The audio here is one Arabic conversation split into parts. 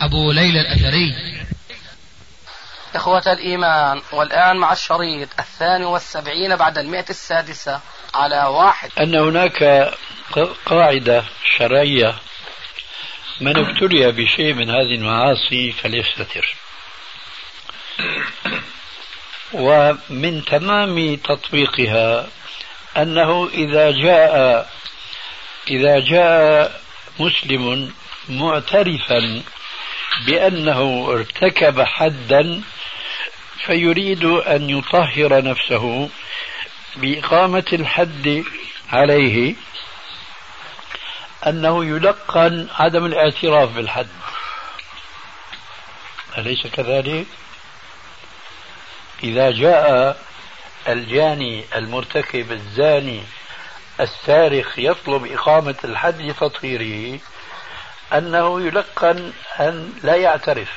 أبو ليلى الأثري. إخوة الإيمان والآن مع الشريط الثاني والسبعين بعد المئة السادسة على واحد. أن هناك قاعدة شرعية. من ابتلي بشيء من هذه المعاصي فليستتر. ومن تمام تطبيقها أنه إذا جاء إذا جاء مسلم معترفا بأنه ارتكب حدا فيريد أن يطهر نفسه بإقامة الحد عليه أنه يلقن عدم الاعتراف بالحد أليس كذلك؟ إذا جاء الجاني المرتكب الزاني السارق يطلب إقامة الحد لتطهيره أنه يلقن أن لا يعترف.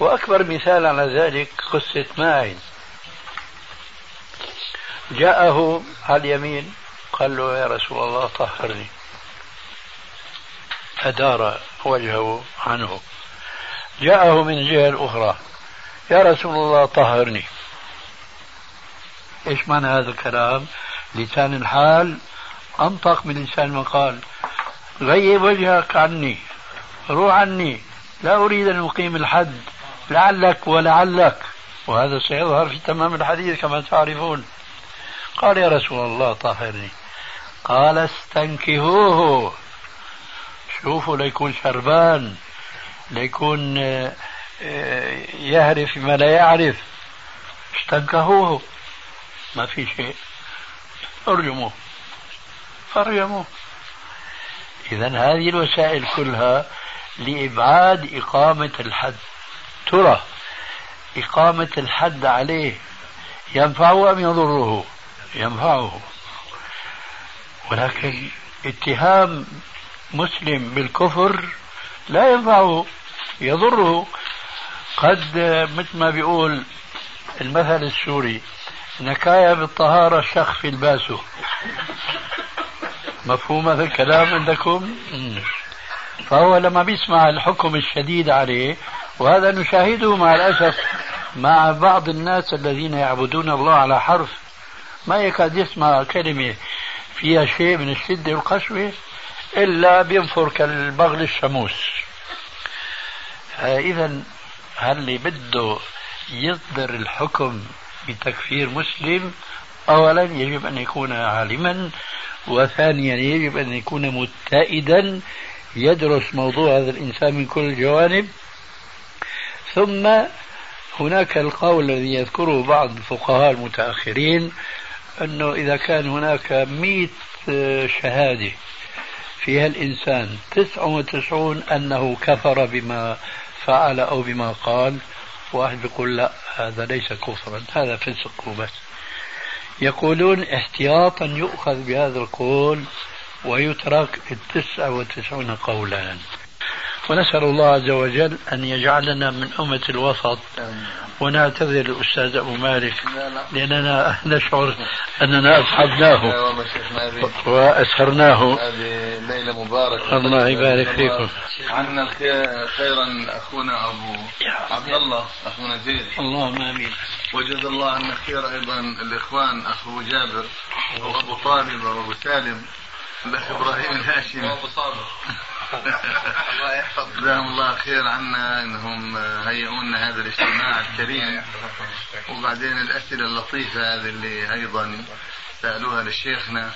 وأكبر مثال على ذلك قصة ماعز جاءه على اليمين قال له يا رسول الله طهرني. أدار وجهه عنه. جاءه من الجهة الأخرى يا رسول الله طهرني. إيش معنى هذا الكلام؟ لسان الحال أنطق من لسان المقال غيب وجهك عني روح عني. لا أريد أن أقيم الحد لعلك ولعلك. وهذا سيظهر في تمام الحديث كما تعرفون. قال يا رسول الله طهرني قال استنكهوه. شوفوا ليكون شربان ليكون آه، آه، يهرف ما لا يعرف. استنكهوه. ما في شيء. ارجموه. ارجموه اذا هذه الوسائل كلها لإبعاد إقامة الحد. ترى إقامة الحد عليه ينفعه أم يضره؟ ينفعه. ولكن اتهام مسلم بالكفر لا ينفعه يضره. قد مثل ما بيقول المثل السوري نكاية بالطهارة شخ في الباسو مفهوم هذا الكلام عندكم؟ فهو لما بيسمع الحكم الشديد عليه وهذا نشاهده مع الأسف مع بعض الناس الذين يعبدون الله على حرف. ما يكاد يسمع كلمة فيها شيء من الشدة والقسوة إلا بينفر كالبغل الشموس فإذا هل اللي بده يصدر الحكم بتكفير مسلم أولا يجب أن يكون عالما وثانيا يجب أن يكون متائدا يدرس موضوع هذا الإنسان من كل الجوانب. ثم هناك القول الذي يذكره بعض الفقهاء المتأخرين أنه إذا كان هناك مئة شهادة فيها الإنسان تسعة وتسعون أنه كفر بما فعل أو بما قال واحد يقول لا هذا ليس كفرا هذا فسق وبس. يقولون احتياطا يؤخذ بهذا القول ويترك التسعة وتسعون قولا. ونسأل الله عز وجل أن يجعلنا من أمة الوسط. ونعتذر الأستاذ أبو مالك لأننا نشعر أننا أصحبناه وأسهرناه هذه ليلة مباركة الله يبارك فيكم. عنا خيرا أخونا أبو عبد الله أخونا زيد. اللهم آمين. وجزا الله عنا خير أيضا الإخوان أخو جابر وأبو طالب وأبو سالم الأخ إبراهيم الهاشمي. وأبو صابر. الله يحفظ جزاهم الله خير عنا إنهم هيئوا لنا هذا الاجتماع الكريم. وبعدين الأسئلة اللطيفة هذه اللي أيضا سألوها لشيخنا.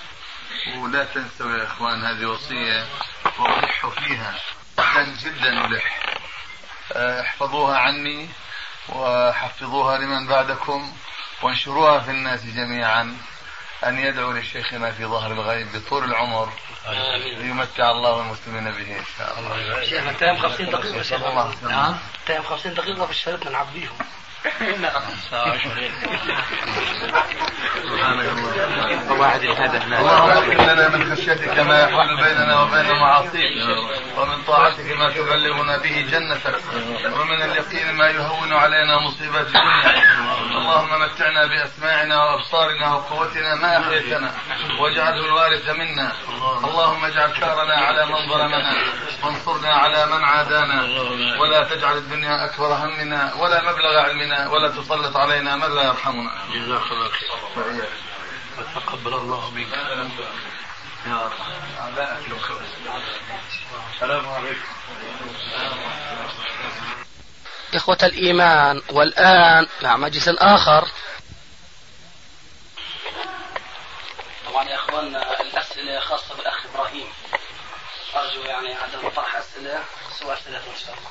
ولا تنسوا يا إخوان هذه وصية والحوا فيها. جدا جدا ملح احفظوها عني وحفظوها لمن بعدكم وانشروها في الناس جميعا. أن يدعوا لشيخنا في ظهر الغيب بطول العمر. يمتع الله المسلمين به إن شاء الله. شيخ انت 50 دقيقة شيخ. نعم. انت 50 دقيقة في الشريط نعبيهم. سبحانك الله واحد اللهم اغفر لنا من خشيتك ما يحول بيننا وبين معاصيك. ومن طاعتك ما تبلغنا به جنتك. ومن اليقين ما يهون علينا مصيبات الدنيا. اللهم متعنا بأسماعنا وأبصارنا وقوتنا ما أحييتنا. واجعله الوارث منا. اللهم اجعل ثارنا على من ظلمنا. وانصرنا على من عادانا. ولا تجعل الدنيا أكبر همنا ولا مبلغ علمنا. ولا تسلط علينا من لا يرحمنا. جزاك الله خير. وتقبل الله منك. يا رب. السلام عليكم. إخوة الإيمان والآن مع مجلس آخر. طبعا يا إخوان الأسئلة خاصة بالأخ إبراهيم. أرجو يعني عدم طرح أسئلة سوى أسئلة إن شاء الله.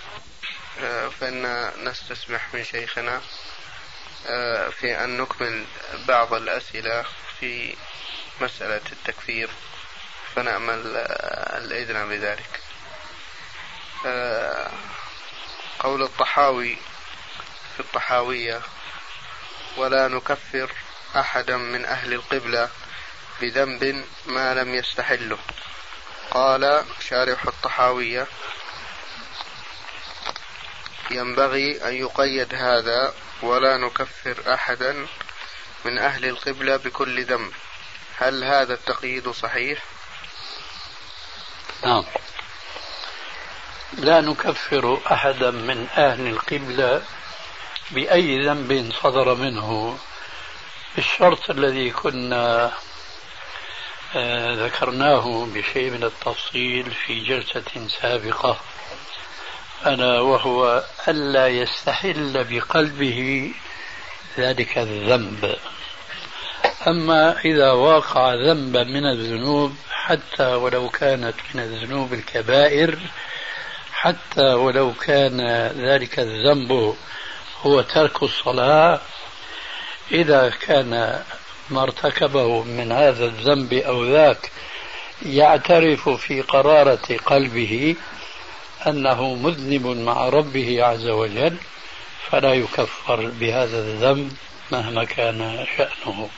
فإن نستسمح من شيخنا آه، في أن نكمل بعض الأسئلة في مسألة التكفير فنأمل آه، الإذن بذلك. آه، قول الطحاوي في الطحاوية ولا نكفر أحدا من أهل القبلة بذنب ما لم يستحله قال شارح الطحاوية ينبغي أن يقيد هذا ولا نكفر أحدا من أهل القبلة بكل ذنب. هل هذا التقييد صحيح؟ نعم. لا نكفر أحدا من أهل القبلة بأي ذنب صدر منه. بالشرط الذي كنا آه، ذكرناه بشيء من التفصيل في جلسة سابقة. ألا وهو ألا يستحل بقلبه ذلك الذنب. أما إذا واقع ذنبا من الذنوب حتى ولو كانت من الذنوب الكبائر حتى ولو كان ذلك الذنب هو ترك الصلاة إذا كان ما ارتكبه من هذا الذنب أو ذاك يعترف في قرارة قلبه أنه مذنب مع ربه عز وجل فلا يكفر بهذا الذنب مهما كان شأنه.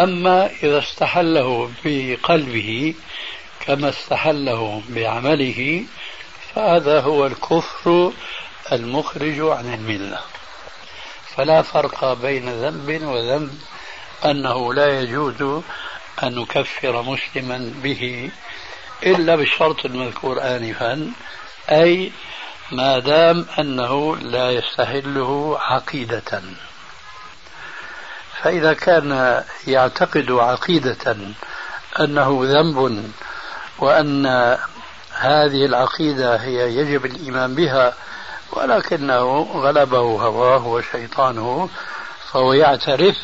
أما إذا استحله بقلبه كما استحله بعمله فهذا هو الكفر المخرج عن الملة. فلا فرق بين ذنب وذنب أنه لا يجوز أن نكفر مسلما به إلا بالشرط المذكور آنفا أي ما دام أنه لا يستهله عقيدة. فإذا كان يعتقد عقيدة أنه ذنب وأن هذه العقيدة هي يجب الإيمان بها ولكنه غلبه هواه وشيطانه فهو يعترف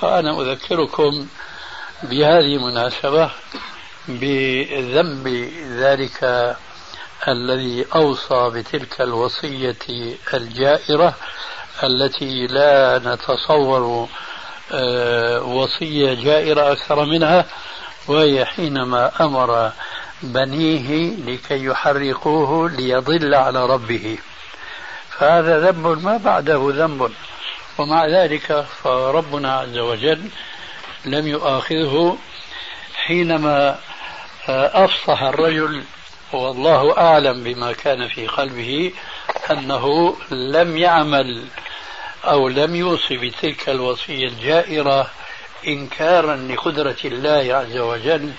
فأنا أذكركم بهذه المناسبة بذنب ذلك الذي أوصى بتلك الوصية الجائرة التي لا نتصور آه، وصية جائرة أكثر منها وهي حينما أمر بنيه لكي يحرقوه ليضل على ربه. فهذا ذنب ما بعده ذنب. ومع ذلك فربنا عز وجل لم يؤاخذه حينما أفصح الرجل والله أعلم بما كان في قلبه أنه لم يعمل أو لم يوصي بتلك الوصية الجائرة إنكارا لقدرة الله عز وجل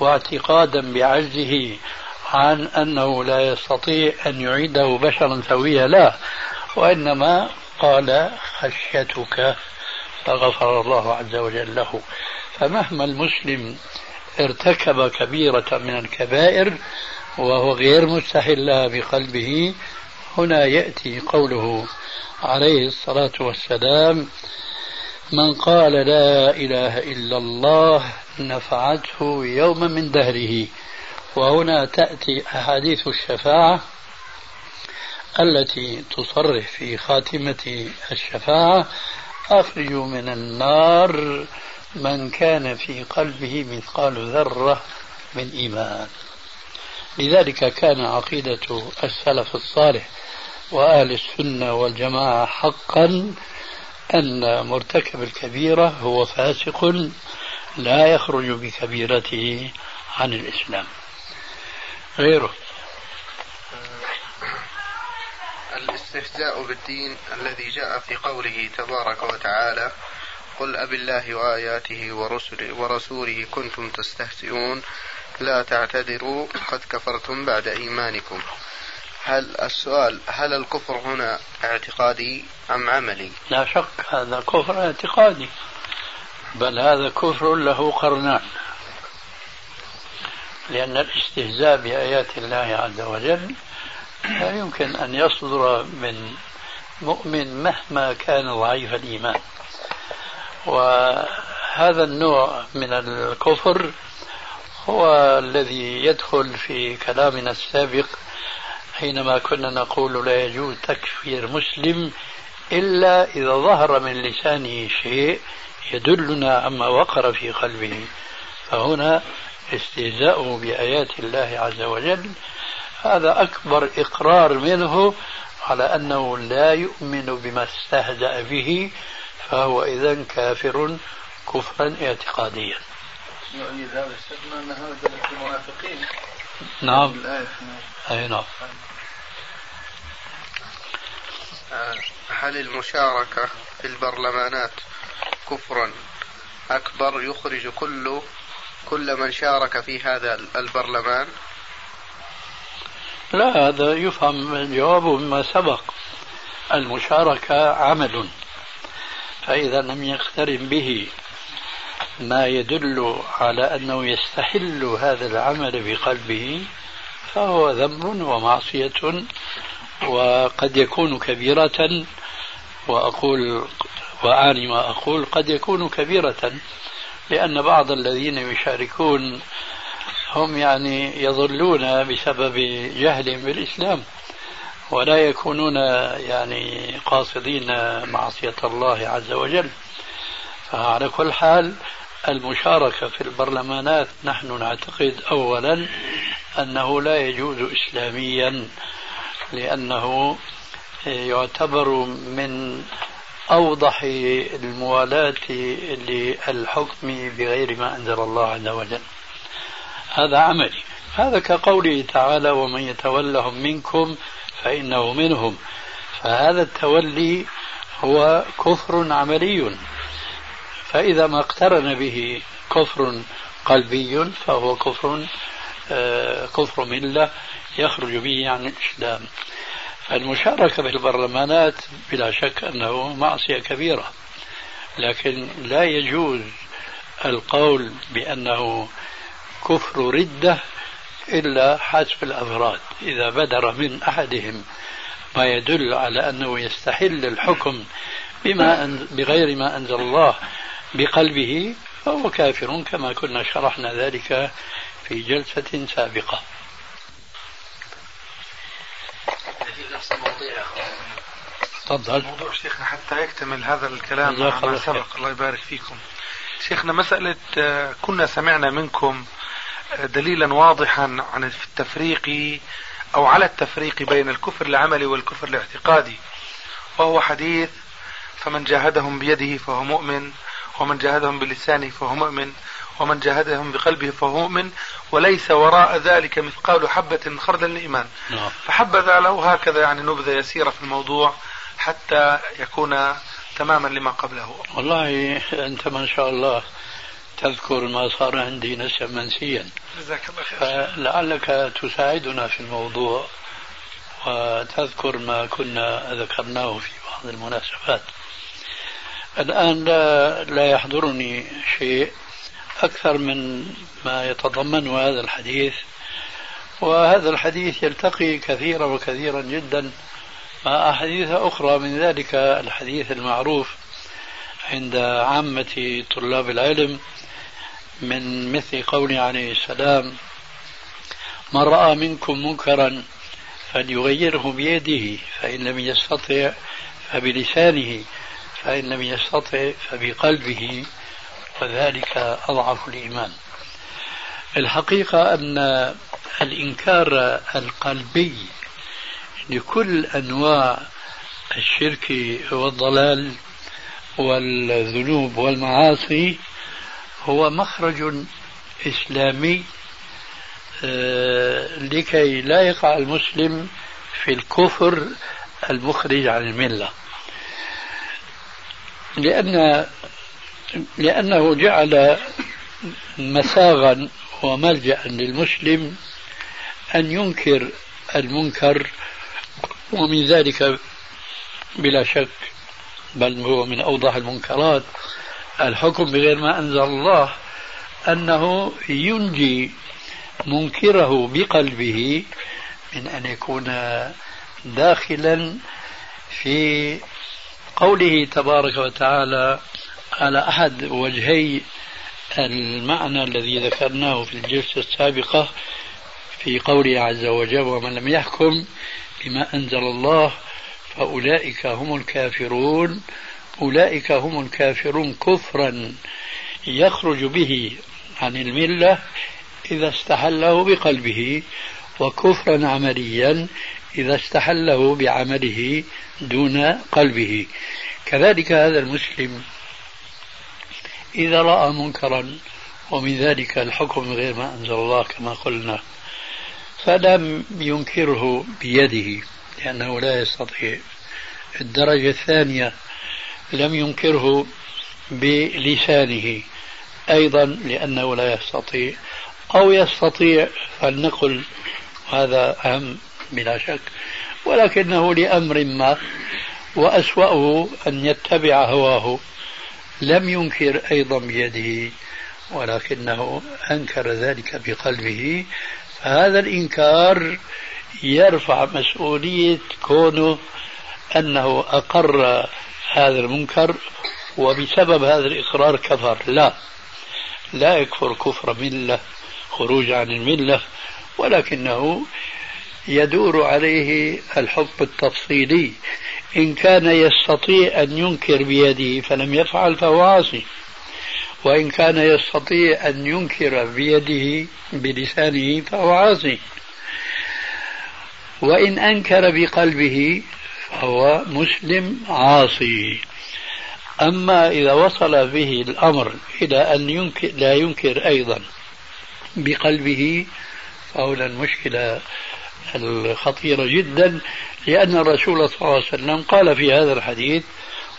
واعتقادا بعجزه عن أنه لا يستطيع أن يعيده بشرا سويا. لا وإنما قال خشيتك فغفر الله عز وجل له. فمهما المسلم ارتكب كبيرة من الكبائر وهو غير مستحل لها بقلبه. هنا يأتي قوله عليه الصلاة والسلام من قال لا إله إلا الله نفعته يوما من دهره. وهنا تأتي أحاديث الشفاعة التي تصرح في خاتمة الشفاعة أخرجوا من النار من كان في قلبه مثقال ذرة من إيمان. لذلك كان عقيدة السلف الصالح وأهل السنة والجماعة حقا أن مرتكب الكبيرة هو فاسق لا يخرج بكبيرته عن الإسلام. غيره. الاستهزاء بالدين الذي جاء في قوله تبارك وتعالى قل أب الله وآياته ورسله, ورسوله كنتم تستهزئون. لا تعتذروا قد كفرتم بعد إيمانكم. هل السؤال هل الكفر هنا اعتقادي أم عملي؟ لا شك هذا كفر اعتقادي بل هذا كفر له قرنان. لأن الاستهزاء بآيات الله عز وجل لا يمكن أن يصدر من مؤمن مهما كان ضعيف الإيمان. وهذا النوع من الكفر هو الذي يدخل في كلامنا السابق حينما كنا نقول لا يجوز تكفير مسلم إلا إذا ظهر من لسانه شيء يدلنا عما وقر في قلبه. فهنا استهزاؤه بآيات الله عز وجل. هذا أكبر إقرار منه على أنه لا يؤمن بما استهزأ به فهو إذا كافر كفرا اعتقاديا. أن هذا المنافقين. نعم. أي نعم. هل المشاركة في البرلمانات كفرا أكبر يخرج كل كل من شارك في هذا البرلمان؟ لا هذا يفهم الجواب مما سبق. المشاركة عمل. فإذا لم يقترن به ما يدل على أنه يستحل هذا العمل بقلبه فهو ذنب ومعصية وقد يكون كبيرة وأقول وأعني ما أقول قد يكون كبيرة لأن بعض الذين يشاركون هم يعني يضلون بسبب جهلهم بالإسلام. ولا يكونون يعني قاصدين معصية الله عز وجل. فعلى كل حال المشاركة في البرلمانات نحن نعتقد أولا أنه لا يجوز إسلاميا لأنه يعتبر من أوضح الموالاة للحكم بغير ما أنزل الله عز وجل. هذا عملي. هذا كقوله تعالى ومن يتولهم منكم فإنه منهم. فهذا التولي هو كفر عملي. فإذا ما اقترن به كفر قلبي فهو كفر آه، كفر ملة يخرج به عن الإسلام. المشاركة في البرلمانات بلا شك أنه معصية كبيرة. لكن لا يجوز القول بأنه كفر ردة إلا حسب الأفراد إذا بدر من أحدهم ما يدل على أنه يستحل الحكم بما بغير ما أنزل الله بقلبه فهو كافر كما كنا شرحنا ذلك في جلسة سابقة. تفضل. موضوع شيخنا حتى يكتمل هذا الكلام ما سبق. الله يبارك فيكم. شيخنا مسألة آه، كنا سمعنا منكم دليلا واضحا عن التفريق أو على التفريق بين الكفر العملي والكفر الاعتقادي. وهو حديث فمن جاهدهم بيده فهو مؤمن ومن جاهدهم بلسانه فهو مؤمن ومن جاهدهم بقلبه فهو مؤمن وليس وراء ذلك مثقال حبة من خردل الإيمان نعم. فحبذا له هكذا يعني نبذة يسيرة في الموضوع حتى يكون تماما لما قبله. والله أنت ما شاء الله تذكر ما صار عندي نسيا منسيا. جزاك الله خير. فلعلك تساعدنا في الموضوع وتذكر ما كنا ذكرناه في بعض المناسبات. الآن لا, لا يحضرني شيء أكثر من ما يتضمنه هذا الحديث وهذا الحديث يلتقي كثيرا وكثيرا جدا مع أحاديث أخرى من ذلك الحديث المعروف عند عامة طلاب العلم من مثل قوله عليه السلام من رأى منكم منكرا فليغيره بيده فإن لم يستطع فبلسانه فإن لم يستطع فبقلبه وذلك أضعف الإيمان. الحقيقة أن الإنكار القلبي لكل أنواع الشرك والضلال والذنوب والمعاصي هو مخرج إسلامي آه، لكي لا يقع المسلم في الكفر المخرج عن الملة. لأن لأنه جعل مساغا وملجأ للمسلم أن ينكر المنكر ومن ذلك بلا شك بل هو من أوضح المنكرات. الحكم بغير ما أنزل الله أنه ينجي منكره بقلبه من أن يكون داخلا في قوله تبارك وتعالى على أحد وجهي المعنى الذي ذكرناه في الجلسة السابقة في قوله عز وجل ومن لم يحكم بما أنزل الله فأولئك هم الكافرون أولئك هم الكافرون كفرا يخرج به عن الملة إذا استحله بقلبه وكفرا عمليا إذا استحله بعمله دون قلبه. كذلك هذا المسلم إذا رأى منكرا ومن ذلك الحكم غير ما أنزل الله كما قلنا فلم ينكره بيده لأنه لا يستطيع. الدرجة الثانية لم ينكره بلسانه. أيضا لأنه لا يستطيع. أو يستطيع فلنقل هذا أهم بلا شك. ولكنه لأمر ما وأسوأه أن يتبع هواه. لم ينكر أيضا بيده ولكنه أنكر ذلك بقلبه. فهذا الإنكار يرفع مسؤولية كونه أنه أقر هذا المنكر وبسبب هذا الإقرار كفر. لا. لا يكفر كفر ملة خروج عن الملة ولكنه يدور عليه الحكم التفصيلي. إن كان يستطيع أن ينكر بيده فلم يفعل فهو عاصي. وإن كان يستطيع أن ينكر بيده بلسانه فهو عاصي. وإن أنكر بقلبه فهو مسلم عاصي. أما إذا وصل به الأمر إلى أن ينكر لا ينكر أيضا بقلبه فهنا المشكلة الخطيرة جدا لأن الرسول صلى الله عليه وسلم قال في هذا الحديث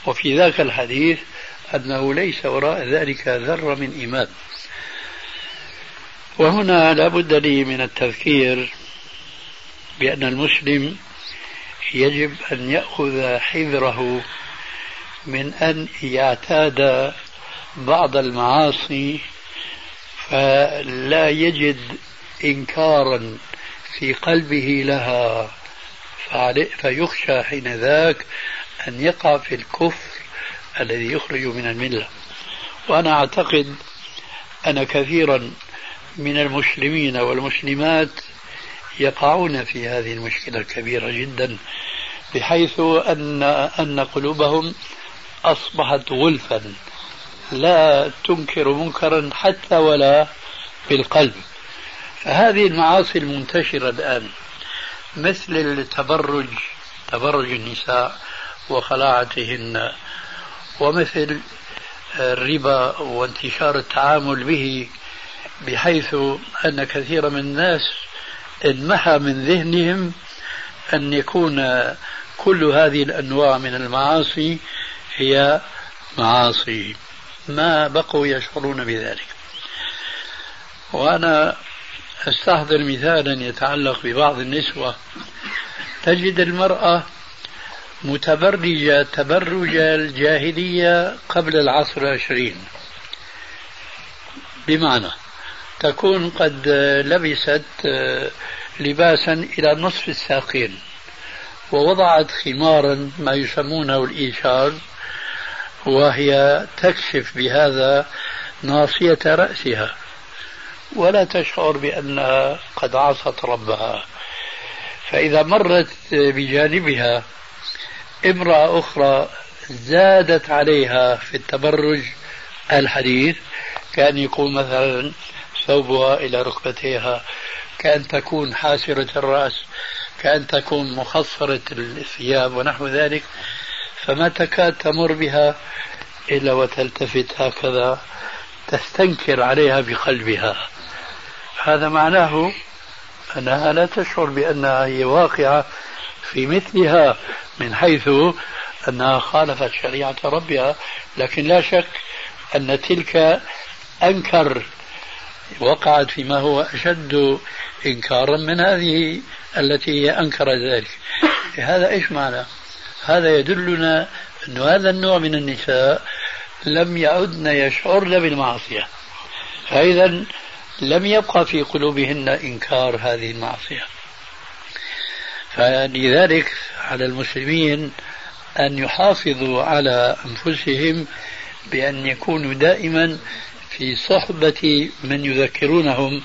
وفي ذاك الحديث أنه ليس وراء ذلك ذرة من إيمان. وهنا لا بد لي من التذكير بأن المسلم يجب أن يأخذ حذره من أن يعتاد بعض المعاصي فلا يجد إنكارا في قلبه لها. فيخشى حين ذاك أن يقع في الكفر الذي يخرج من الملة. وأنا أعتقد أن كثيرا من المسلمين والمسلمات يقعون في هذه المشكلة الكبيرة جدا بحيث أن أن قلوبهم أصبحت غلفا لا تنكر منكرا حتى ولا بالقلب فهذه المعاصي المنتشرة الآن مثل التبرج تبرج النساء وخلاعتهن ومثل الربا وانتشار التعامل به بحيث أن كثير من الناس انمحى من ذهنهم أن يكون كل هذه الأنواع من المعاصي هي معاصي ما بقوا يشعرون بذلك. وأنا أستحضر مثالا يتعلق ببعض النسوة. تجد المرأة متبرجة تبرج الجاهلية قبل العصر العشرين. بمعنى تكون قد لبست لباسا إلى نصف الساقين ووضعت خمارا ما يسمونه الإيشار وهي تكشف بهذا ناصية رأسها. ولا تشعر بأنها قد عصت ربها. فإذا مرت بجانبها امرأة أخرى زادت عليها في التبرج الحديث كان يكون مثلا ثوبها إلى ركبتيها. كأن تكون حاسرة الرأس كأن تكون مخصرة الثياب ونحو ذلك. فما تكاد تمر بها إلا وتلتفت هكذا تستنكر عليها بقلبها. هذا معناه أنها لا تشعر بأنها هي واقعة في مثلها من حيث أنها خالفت شريعة ربها. لكن لا شك أن تلك أنكر وقعت فيما هو أشد إنكارا من هذه التي هي أنكر ذلك. هذا إيش معنى؟ هذا يدلنا أن هذا النوع من النساء لم يعدن يشعرن بالمعصية. فإذا لم يبقى في قلوبهن إنكار هذه المعصية. فلذلك على المسلمين أن يحافظوا على أنفسهم بأن يكونوا دائما في صحبة من يذكرونهم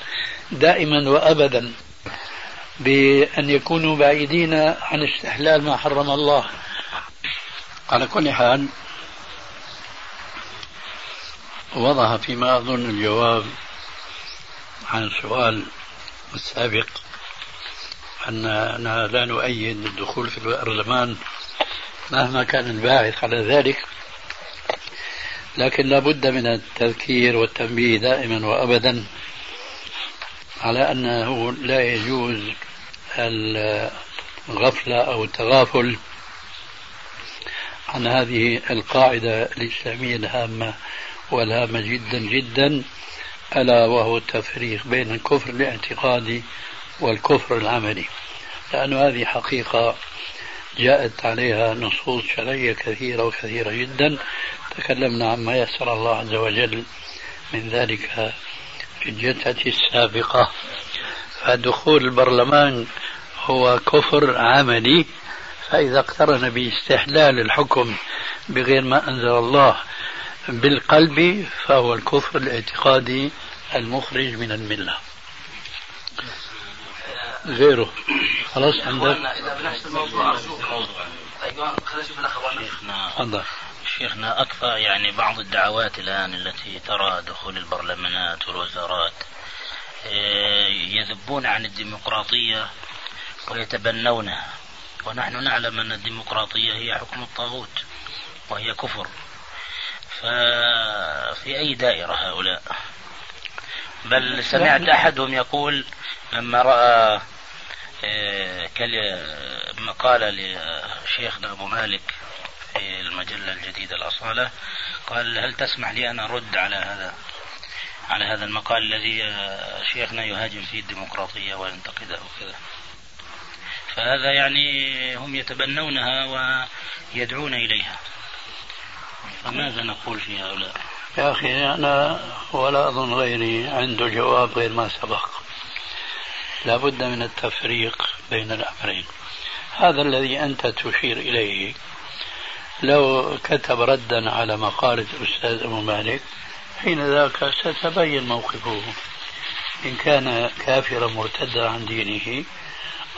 دائما وأبدا بأن يكونوا بعيدين عن استحلال ما حرم الله. على كل حال وضع فيما أظن الجواب عن السؤال السابق أننا لا نؤيد الدخول في البرلمان مهما كان الباعث على ذلك. لكن لا بد من التذكير والتنبيه دائما وأبدا على أنه لا يجوز الغفلة أو التغافل عن هذه القاعدة الإسلامية الهامة والهامة جدا جدا ألا وهو التفريق بين الكفر الاعتقادي والكفر العملي. لأن هذه حقيقة جاءت عليها نصوص شرعية كثيرة وكثيرة جدا تكلمنا عما يسر الله عز وجل من ذلك في الجلسة السابقة. فدخول البرلمان هو كفر عملي فإذا اقترن باستحلال الحكم بغير ما أنزل الله بالقلب فهو الكفر الاعتقادي المخرج من الملة. غيره. خلاص عندك؟ إذا بنفس الموضوع أيوة خلينا نشوف شيخنا. شيخنا أكثر يعني بعض الدعوات الآن التي ترى دخول البرلمانات والوزارات إيه، يذبون عن الديمقراطية ويتبنونها. ونحن نعلم أن الديمقراطية هي حكم الطاغوت وهي كفر. ففي أي دائرة هؤلاء؟ بل سمعت أحدهم يقول لما رأى آه، مقالة لشيخنا أبو مالك في المجلة الجديدة الأصالة قال هل تسمح لي أن أرد على هذا على هذا المقال الذي آه، شيخنا يهاجم فيه الديمقراطية وينتقدها وكذا؟ فهذا يعني هم يتبنونها ويدعون إليها. فماذا نقول في هؤلاء؟ يا أخي أنا ولا أظن غيري عنده جواب غير ما سبق. لا بد من التفريق بين الأمرين. هذا الذي أنت تشير إليه لو كتب ردا على مقالة الأستاذ أبو مالك حين ذاك ستبين موقفه إن كان كافرا مرتدا عن دينه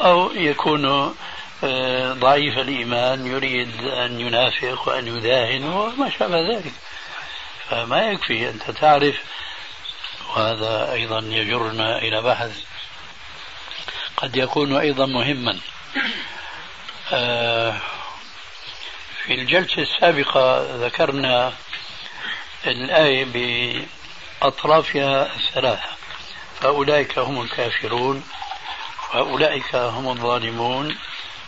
أو يكون آه، ضعيف الإيمان يريد أن ينافق وأن يداهن وما شابه ذلك. فما يكفي أنت تعرف وهذا أيضا يجرنا إلى بحث. قد يكون أيضا مهما. آه، في الجلسة السابقة ذكرنا الآية بأطرافها الثلاثة. فأولئك هم الكافرون فأولئك هم الظالمون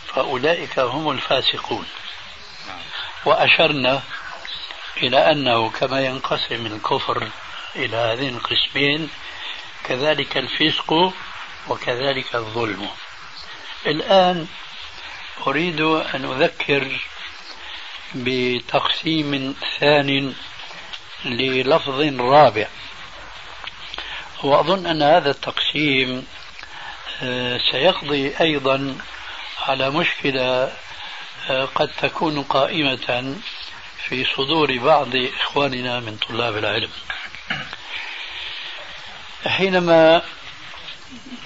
فأولئك هم الفاسقون. وأشرنا إلى أنه كما ينقسم الكفر إلى هذين القسمين كذلك الفسق وكذلك الظلم. الآن أريد أن أذكر بتقسيم ثان للفظ رابع. وأظن أن هذا التقسيم آه، سيقضي أيضا على مشكلة آه، قد تكون قائمة في صدور بعض إخواننا من طلاب العلم. حينما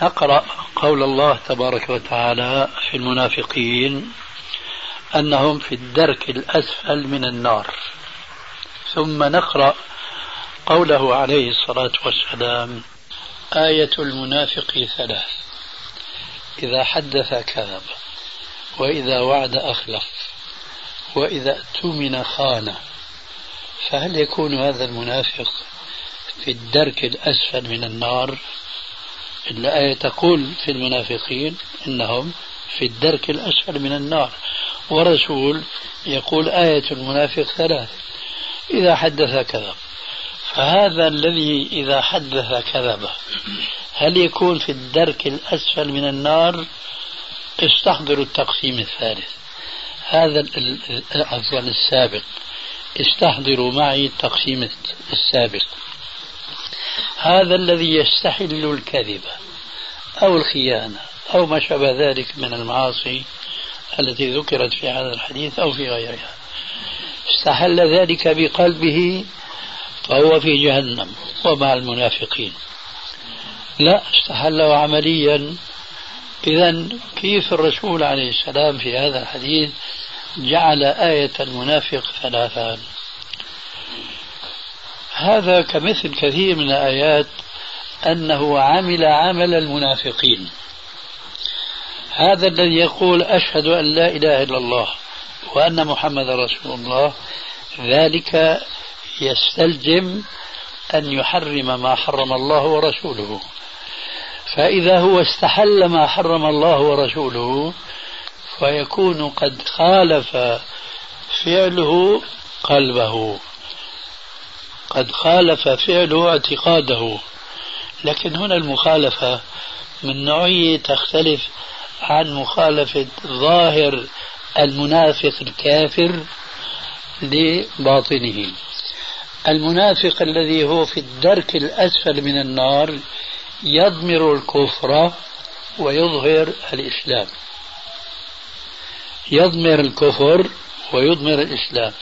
نقرأ قول الله تبارك وتعالى في المنافقين أنهم في الدرك الأسفل من النار. ثم نقرأ قوله عليه الصلاة والسلام آية المنافق ثلاث إذا حدث كذب وإذا وعد أخلف وإذا اؤتمن خان. فهل يكون هذا المنافق في الدرك الأسفل من النار؟ الآية تقول في المنافقين إنهم في الدرك الأسفل من النار. ورسول يقول آية المنافق ثلاث إذا حدث كذب. فهذا الذي إذا حدث كذب هل يكون في الدرك الأسفل من النار؟ استحضروا التقسيم الثالث. هذا عفوا السابق. استحضروا معي التقسيم السابق. هذا الذي يستحل الكذب أو الخيانة أو ما شابه ذلك من المعاصي التي ذكرت في هذا الحديث أو في غيرها. استحل ذلك بقلبه فهو في جهنم ومع المنافقين. لا استحله عمليا. إذا كيف الرسول عليه السلام في هذا الحديث جعل آية المنافق ثلاثا؟ هذا كمثل كثير من الآيات أنه عمل عمل المنافقين. هذا الذي يقول أشهد أن لا إله إلا الله وأن محمد رسول الله ذلك يستلزم أن يحرم ما حرم الله ورسوله. فإذا هو استحل ما حرم الله ورسوله فيكون قد خالف فعله قلبه. قد خالف فعله اعتقاده. لكن هنا المخالفة من نوعية تختلف عن مخالفة ظاهر المنافق الكافر لباطنه. المنافق الذي هو في الدرك الأسفل من النار يضمر الكفر ويظهر الإسلام. يضمر الكفر ويضمر الإسلام.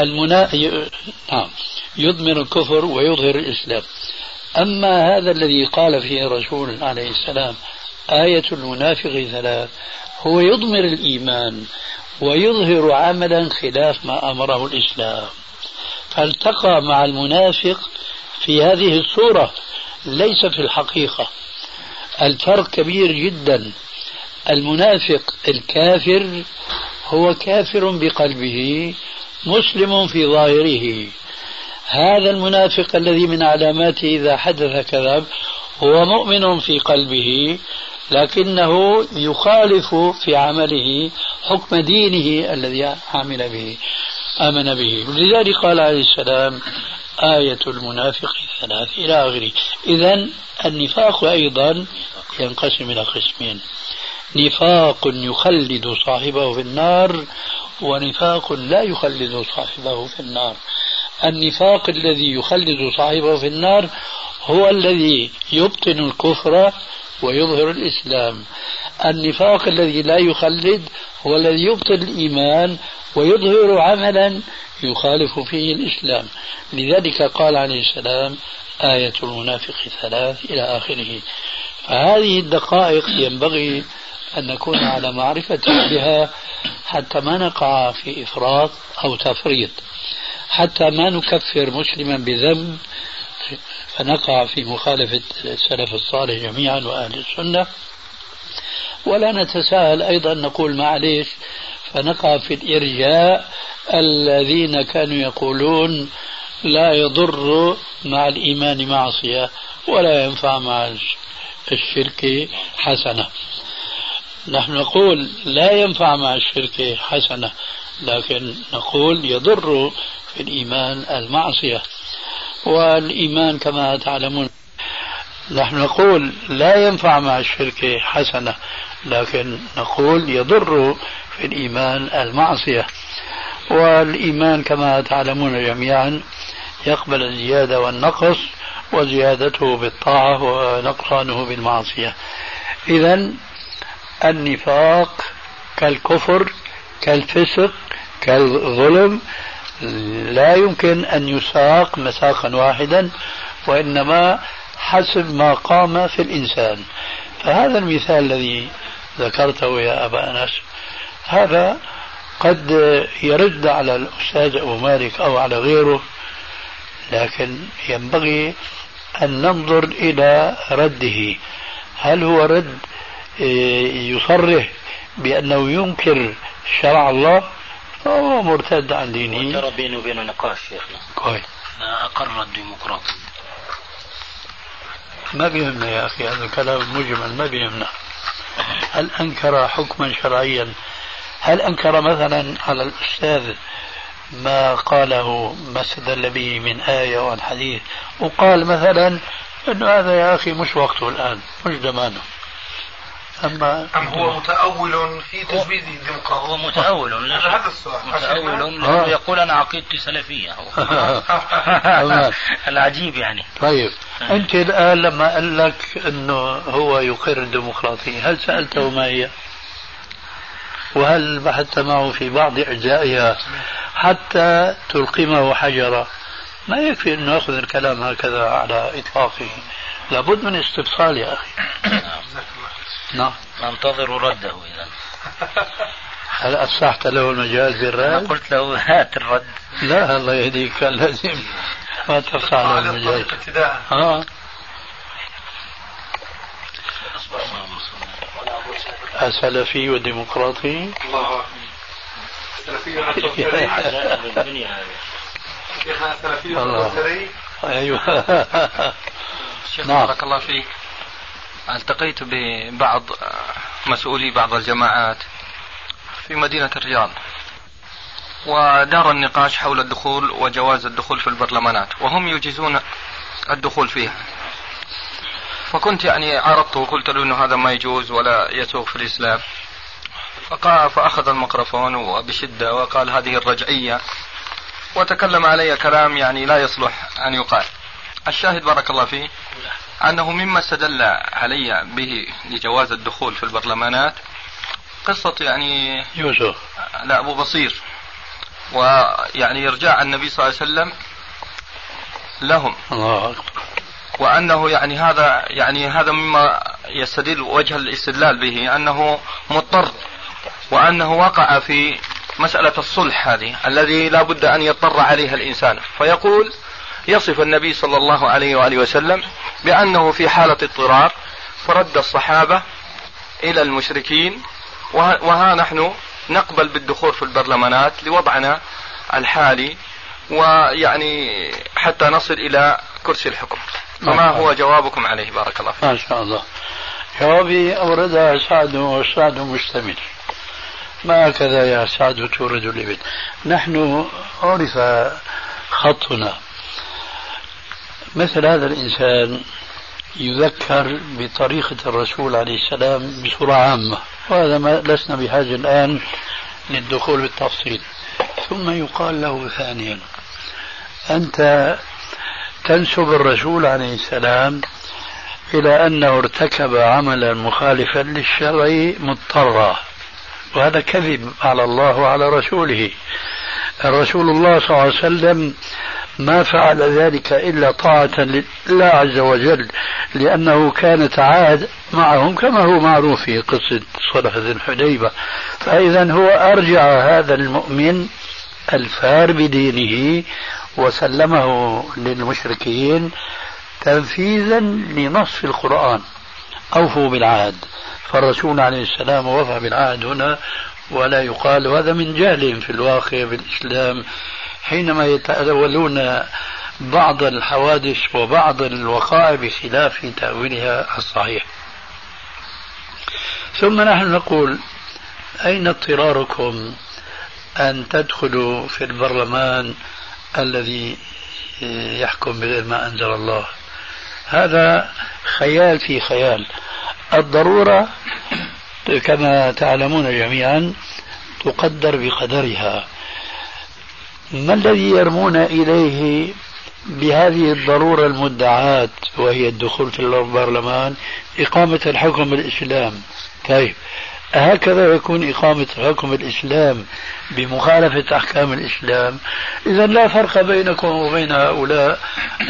المنا... نعم يضمر الكفر ويظهر الإسلام. أما هذا الذي قال فيه الرسول عليه السلام آية المنافق ثلاث هو يضمر الإيمان ويظهر عملا خلاف ما أمره الإسلام. فالتقى مع المنافق في هذه الصورة ليس في الحقيقة. الفرق كبير جدا. المنافق الكافر هو كافر بقلبه مسلم في ظاهره. هذا المنافق الذي من علاماته إذا حدث كذب هو مؤمن في قلبه لكنه يخالف في عمله حكم دينه الذي عمل به آمن به. لذلك قال عليه السلام آية المنافق ثلاث إلى آخره. إذا النفاق أيضا ينقسم إلى قسمين. نفاق يخلد صاحبه في النار ونفاق لا يخلد صاحبه في النار. النفاق الذي يخلد صاحبه في النار هو الذي يبطن الكفر ويظهر الإسلام. النفاق الذي لا يخلد هو الذي يبطل الإيمان ويظهر عملا يخالف فيه الإسلام. لذلك قال عليه السلام آية المنافق ثلاث إلى آخره. فهذه الدقائق ينبغي أن نكون على معرفة بها حتى ما نقع في إفراط أو تفريط. حتى ما نكفر مسلما بذنب فنقع في مخالفة السلف الصالح جميعا وأهل السنة. ولا نتساهل أيضا نقول معليش فنقع في الإرجاء الذين كانوا يقولون لا يضر مع الإيمان معصية ولا ينفع مع الشرك حسنة. نحن نقول لا ينفع مع الشرك حسنة لكن نقول يضر في الإيمان المعصية. والإيمان كما تعلمون. نحن نقول لا ينفع مع الشرك حسنة لكن نقول يضر في الإيمان المعصية. والإيمان كما تعلمون جميعا يقبل الزيادة والنقص وزيادته بالطاعة ونقصانه بالمعصية. إذا النفاق كالكفر كالفسق كالظلم لا يمكن أن يساق مساقا واحدا وإنما حسب ما قام في الإنسان. فهذا المثال الذي ذكرته يا أبا أنس هذا قد يرد على الأستاذ أبو مالك أو على غيره لكن ينبغي أن ننظر إلى رده. هل هو رد يصرح بأنه ينكر شرع الله؟ فهو مرتد عن دينه. ترى بينه وبينه نقاش شيخنا. كويس أقر الديمقراطية. ما بيهمنا يا أخي هذا الكلام مجمل ما بيهمنا. هل أنكر حكما شرعيا؟ هل أنكر مثلا على الأستاذ ما قاله ما استدل به من آية وعن حديث وقال مثلا أنه هذا يا أخي مش وقته الآن مش زمانه. أما أم هو متأول في تجويز الديمقراطية هو متأول هذا السؤال متأول آه. يقول أنا عقيدتي سلفية. العجيب يعني. طيب. آه. أنت الآن لما قال لك أنه هو يقر الديمقراطية هل سألته ما هي؟ وهل بحثت معه في بعض أجزائها حتى تلقمه حجرا ما يكفي أنه يأخذ الكلام هكذا على إطلاقه. لابد من استفصال يا أخي. نعم. ننتظر رده إذا هل أصحت له المجال في الرد؟ أنا قلت له هات الرد. لا الله يهديك كان لازم ما تفصح له المجال. آه. السلفي والديمقراطي. الله السلفي أيوه. شيخ نعم. بارك الله فيك. التقيت ببعض مسؤولي بعض الجماعات في مدينة الرياض. ودار النقاش حول الدخول وجواز الدخول في البرلمانات وهم يجيزون الدخول فيها. فكنت يعني عرضته وقلت له إنه هذا ما يجوز ولا يسوق في الإسلام. فقال فأخذ الميكروفون وبشدة وقال هذه الرجعية. وتكلم علي كلام يعني لا يصلح أن يقال. الشاهد بارك الله فيه أنه مما استدل علي به لجواز الدخول في البرلمانات قصة يعني يوسف. لا أبو بصير. ويعني إرجاع النبي صلى الله عليه وسلم لهم. الله أكبر. وأنه يعني هذا يعني هذا مما يستدل وجه الاستدلال به أنه مضطر وأنه وقع في مسألة الصلح هذه الذي لا بد أن يضطر عليها الإنسان. فيقول يصف النبي صلى الله عليه وآله وسلم بأنه في حالة اضطرار فرد الصحابة إلى المشركين وها نحن نقبل بالدخول في البرلمانات لوضعنا الحالي ويعني حتى نصل إلى كرسي الحكم. فما هو جوابكم عليه؟ بارك الله فيك. ما شاء الله. جوابي أوردها سعد وسعد مشتمل ما هكذا يا سعد تورد الإبل نحن عرف خطنا. مثل هذا الإنسان يذكر بطريقة الرسول عليه السلام بصورة عامة وهذا ما لسنا بحاجة الآن للدخول بالتفصيل. ثم يقال له ثانيا أنت تنسب الرسول عليه السلام إلى أنه ارتكب عملا مخالفا للشرع مضطرا وهذا كذب على الله وعلى رسوله. الرسول الله صلى الله عليه وسلم ما فعل ذلك إلا طاعة لله عز وجل لأنه كان تعاد معهم كما هو معروف في قصة صلح ذي الحديبة. فإذا هو أرجع هذا المؤمن الفار بدينه وسلمه للمشركين تنفيذا لنص القرآن. أوفوا بالعهد. فالرسول عليه السلام وفى بالعهد هنا ولا يقال هذا من جهلهم في الواقع بالإسلام. حينما يتأولون بعض الحوادث وبعض الوقائع بخلاف تأويلها الصحيح. ثم نحن نقول أين اضطراركم أن تدخلوا في البرلمان الذي يحكم بغير ما أنزل الله؟ هذا خيال في خيال. الضرورة كما تعلمون جميعا تقدر بقدرها. ما الذي يرمون إليه بهذه الضرورة المدعاة وهي الدخول في البرلمان إقامة الحكم بالإسلام. طيب هكذا يكون إقامة حكم الإسلام بمخالفة أحكام الإسلام. إذا لا فرق بينكم وبين هؤلاء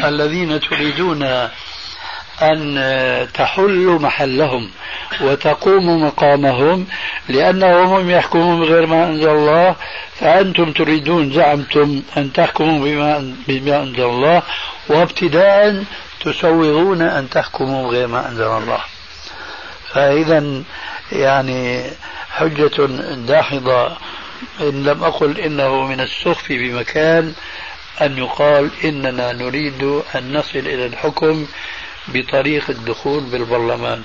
الذين تريدون أن تحلوا محلهم وتقوموا مقامهم لأنهم هم يحكمون بغير ما أنزل الله فأنتم تريدون زعمتم أن تحكموا بما, بما أنزل الله وابتداء تسوغون أن تحكموا بغير ما أنزل الله. فإذا يعني حجة داحضة إن لم أقل إنه من السخف بمكان أن يقال إننا نريد أن نصل إلى الحكم بطريق الدخول بالبرلمان.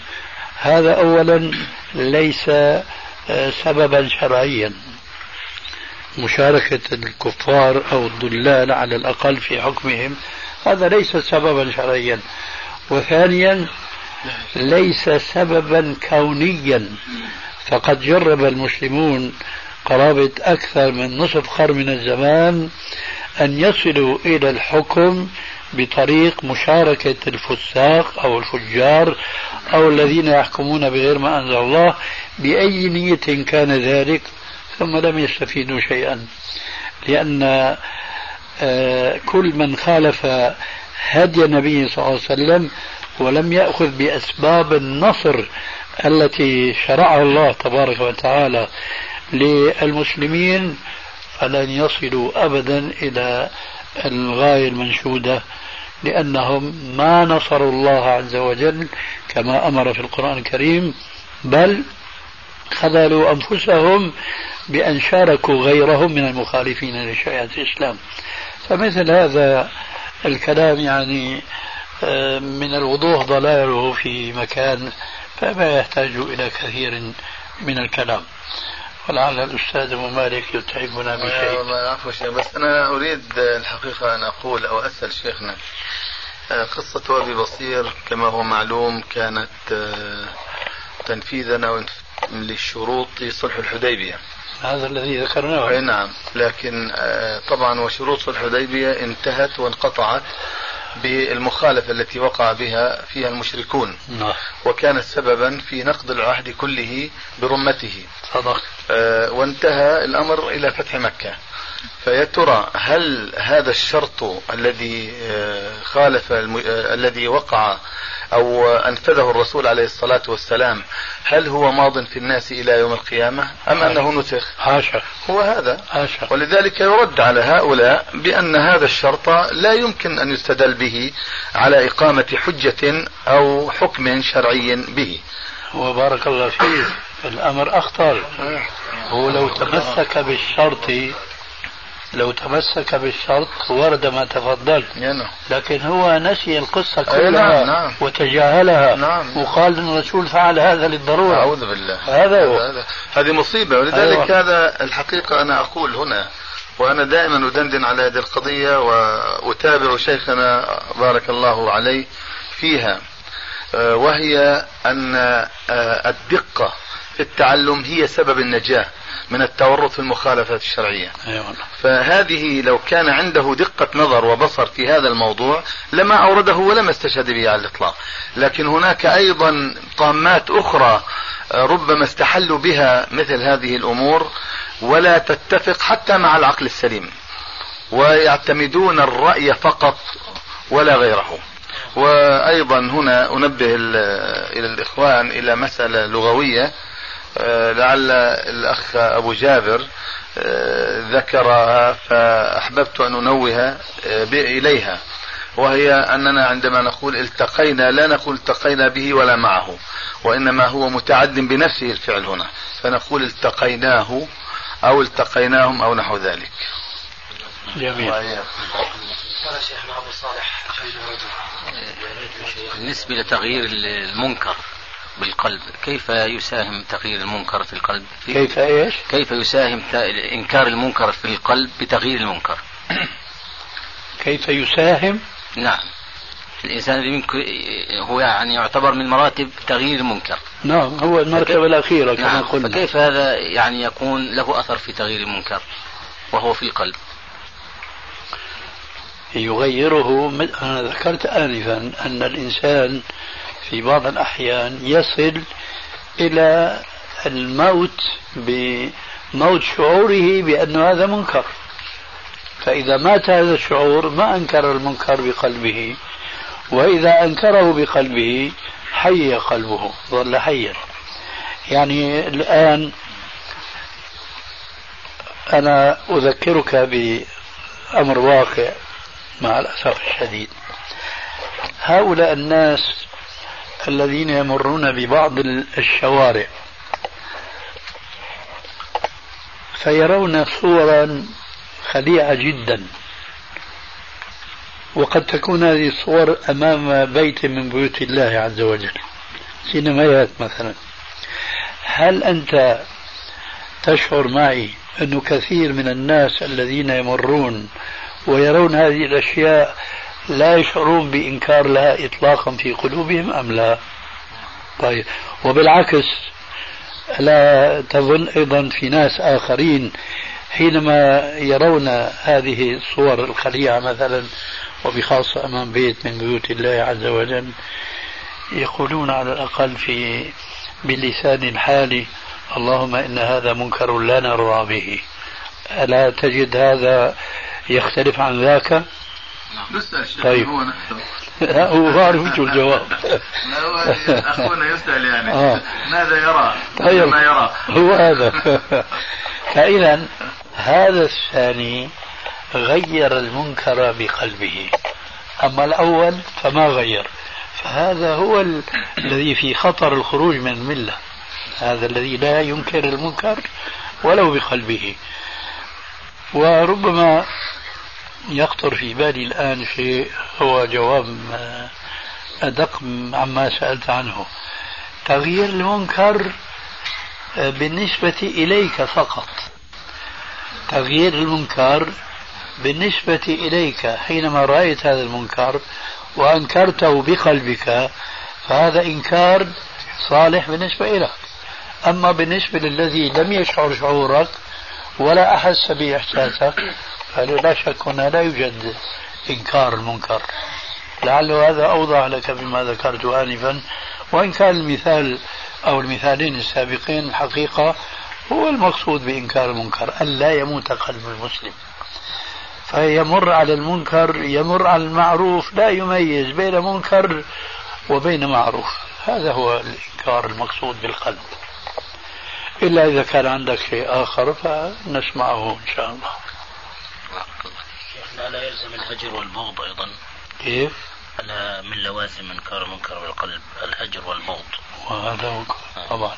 هذا أولا ليس آه، سببا شرعيا. مشاركة الكفار أو الضلال على الأقل في حكمهم هذا ليس سببا شرعيا. وثانيا ليس سببا كونيا. فقد جرب المسلمون قرابة أكثر من نصف قرن من الزمان أن يصلوا إلى الحكم بطريق مشاركة الفساق أو الفجار أو الذين يحكمون بغير ما أنزل الله بأي نية كان ذلك ثم لم يستفيدوا شيئا. لأن آه، كل من خالف هدي النبي صلى الله عليه وسلم ولم يأخذ بأسباب النصر التي شرعها الله تبارك وتعالى للمسلمين فلن يصلوا أبدا إلى الغاية المنشودة لأنهم ما نصروا الله عز وجل كما أمر في القرآن الكريم بل خذلوا أنفسهم بأن شاركوا غيرهم من المخالفين لشريعة الإسلام. فمثل هذا الكلام يعني آه، من الوضوح ضلاله في مكان فما يحتاج إلى كثير من الكلام. ولعل الأستاذ أبو مالك يتعبنا بشيء. والله عفوا شيخ. بس أنا أريد الحقيقة أن أقول أو أسأل شيخنا آه، قصة أبي بصير كما هو معلوم كانت آه، تنفيذا للشروط صلح الحديبية. هذا الذي ذكرناه. نعم. لكن آه، طبعا وشروط صلح الحديبية انتهت وانقطعت. بالمخالفة التي وقع بها فيها المشركون. نعم. وكانت سببا في نقض العهد كله برمته. صدق. آه وانتهى الأمر إلى فتح مكة. فيا ترى هل هذا الشرط الذي آه، خالف الم... آه، الذي وقع أو أنفذه الرسول عليه الصلاة والسلام هل هو ماض في الناس إلى يوم القيامة أم أنه نسخ؟ حاشا هو هذا. حاشا ولذلك يرد على هؤلاء بأن هذا الشرط لا يمكن أن يستدل به على إقامة حجة أو حكم شرعي به. وبارك الله فيك. الأمر أخطر. هو لو تمسك بالشرط لو تمسك بالشرط ورد ما تفضلت نعم. لكن هو نسي القصة كلها نعم نعم. وتجاهلها نعم. وقال أن الرسول فعل هذا للضرورة أعوذ بالله هذا هو. هذه مصيبة ولذلك أيوة. هذا الحقيقة أنا أقول هنا وأنا دائما أدندن على هذه القضية وأتابع شيخنا بارك الله عليه فيها آه، وهي أن آه، الدقة في التعلم هي سبب النجاة من التورط في المخالفات الشرعية. أيوة. فهذه لو كان عنده دقة نظر وبصر في هذا الموضوع لما أورده ولما استشهد به على الإطلاق. لكن هناك أيضا طامات أخرى آه، ربما استحلوا بها مثل هذه الأمور ولا تتفق حتى مع العقل السليم ويعتمدون الرأي فقط ولا غيره. وأيضا هنا أنبه إلى الإخوان إلى مسألة لغوية. آه، لعل الأخ أبو جابر آه، ذكرها فأحببت أن أنوه آه، إليها. وهي أننا عندما نقول التقينا لا نقول التقينا به ولا معه وإنما هو متعد بنفسه الفعل هنا. فنقول التقيناه أو التقيناهم أو نحو ذلك. جميل. بالنسبة لتغيير المنكر بالقلب. كيف يساهم تغيير المنكر في القلب؟ في كيف إيش؟ كيف يساهم إنكار المنكر في القلب بتغيير المنكر؟ كيف يساهم؟ نعم. الإنسان هو يعني يعتبر من مراتب تغيير المنكر. نعم هو المرتبة الأخيرة كما نعم قلنا. فكيف هذا يعني يكون له أثر في تغيير المنكر وهو في القلب؟ يغيره أنا ذكرت آنفا أن الإنسان في بعض الأحيان يصل إلى الموت بموت شعوره بأن هذا منكر. فإذا مات هذا الشعور ما أنكر المنكر بقلبه وإذا أنكره بقلبه حي قلبه ظل حيا. يعني الآن أنا أذكرك بأمر واقع مع الأسف الشديد. هؤلاء الناس الذين يمرون ببعض الشوارع. فيرون صورا خليعة جدا. وقد تكون هذه الصور أمام بيت من بيوت الله عز وجل. سينمايات مثلا. هل أنت تشعر معي أنه كثير من الناس الذين يمرون ويرون هذه الأشياء لا يشعرون بإنكار لها إطلاقا في قلوبهم أم لا. طيب. وبالعكس لا تظن أيضا في ناس آخرين حينما يرون هذه الصور الخليعة مثلا وبخاصة أمام بيت من بيوت الله عز وجل يقولون على الأقل في بلسان الحال اللهم إن هذا منكر لا نرضى به. ألا تجد هذا يختلف عن ذاك؟ نعم. طيب. هو نفسه هو بعرف شو الجواب. أخونا يسأل يعني. آه. ماذا يرى؟ طيب. ما يرى؟ هو هذا. فإذا هذا الثاني غير المنكر بقلبه. أما الأول فما غير. فهذا هو ال... الذي في خطر الخروج من الملة. هذا الذي لا ينكر المنكر ولو بقلبه. وربما يخطر في بالي الآن شيء هو جواب أدق عما سألت عنه. تغيير المنكر بالنسبة إليك فقط. تغيير المنكر بالنسبة إليك حينما رأيت هذا المنكر وأنكرته بقلبك فهذا إنكار صالح بالنسبة لك أما بالنسبة للذي لم يشعر شعورك ولا أحس بإحساسك فلا شك هنا لا يوجد إنكار المنكر. لعل هذا أوضح لك بما ذكرت آنفا. وإن كان المثال أو المثالين السابقين الحقيقة هو المقصود بإنكار المنكر ألا يموت قلب المسلم. فيمر على المنكر يمر على المعروف لا يميز بين منكر وبين معروف. هذا هو الإنكار المقصود بالقلب. إلا إذا كان عندك شيء آخر فنسمعه إن شاء الله. شيخنا لا يلزم الهجر والبغض أيضا. كيف؟ ألا من لوازم إنكار المنكر بالقلب الهجر والبغض وهذا منكر طبعا.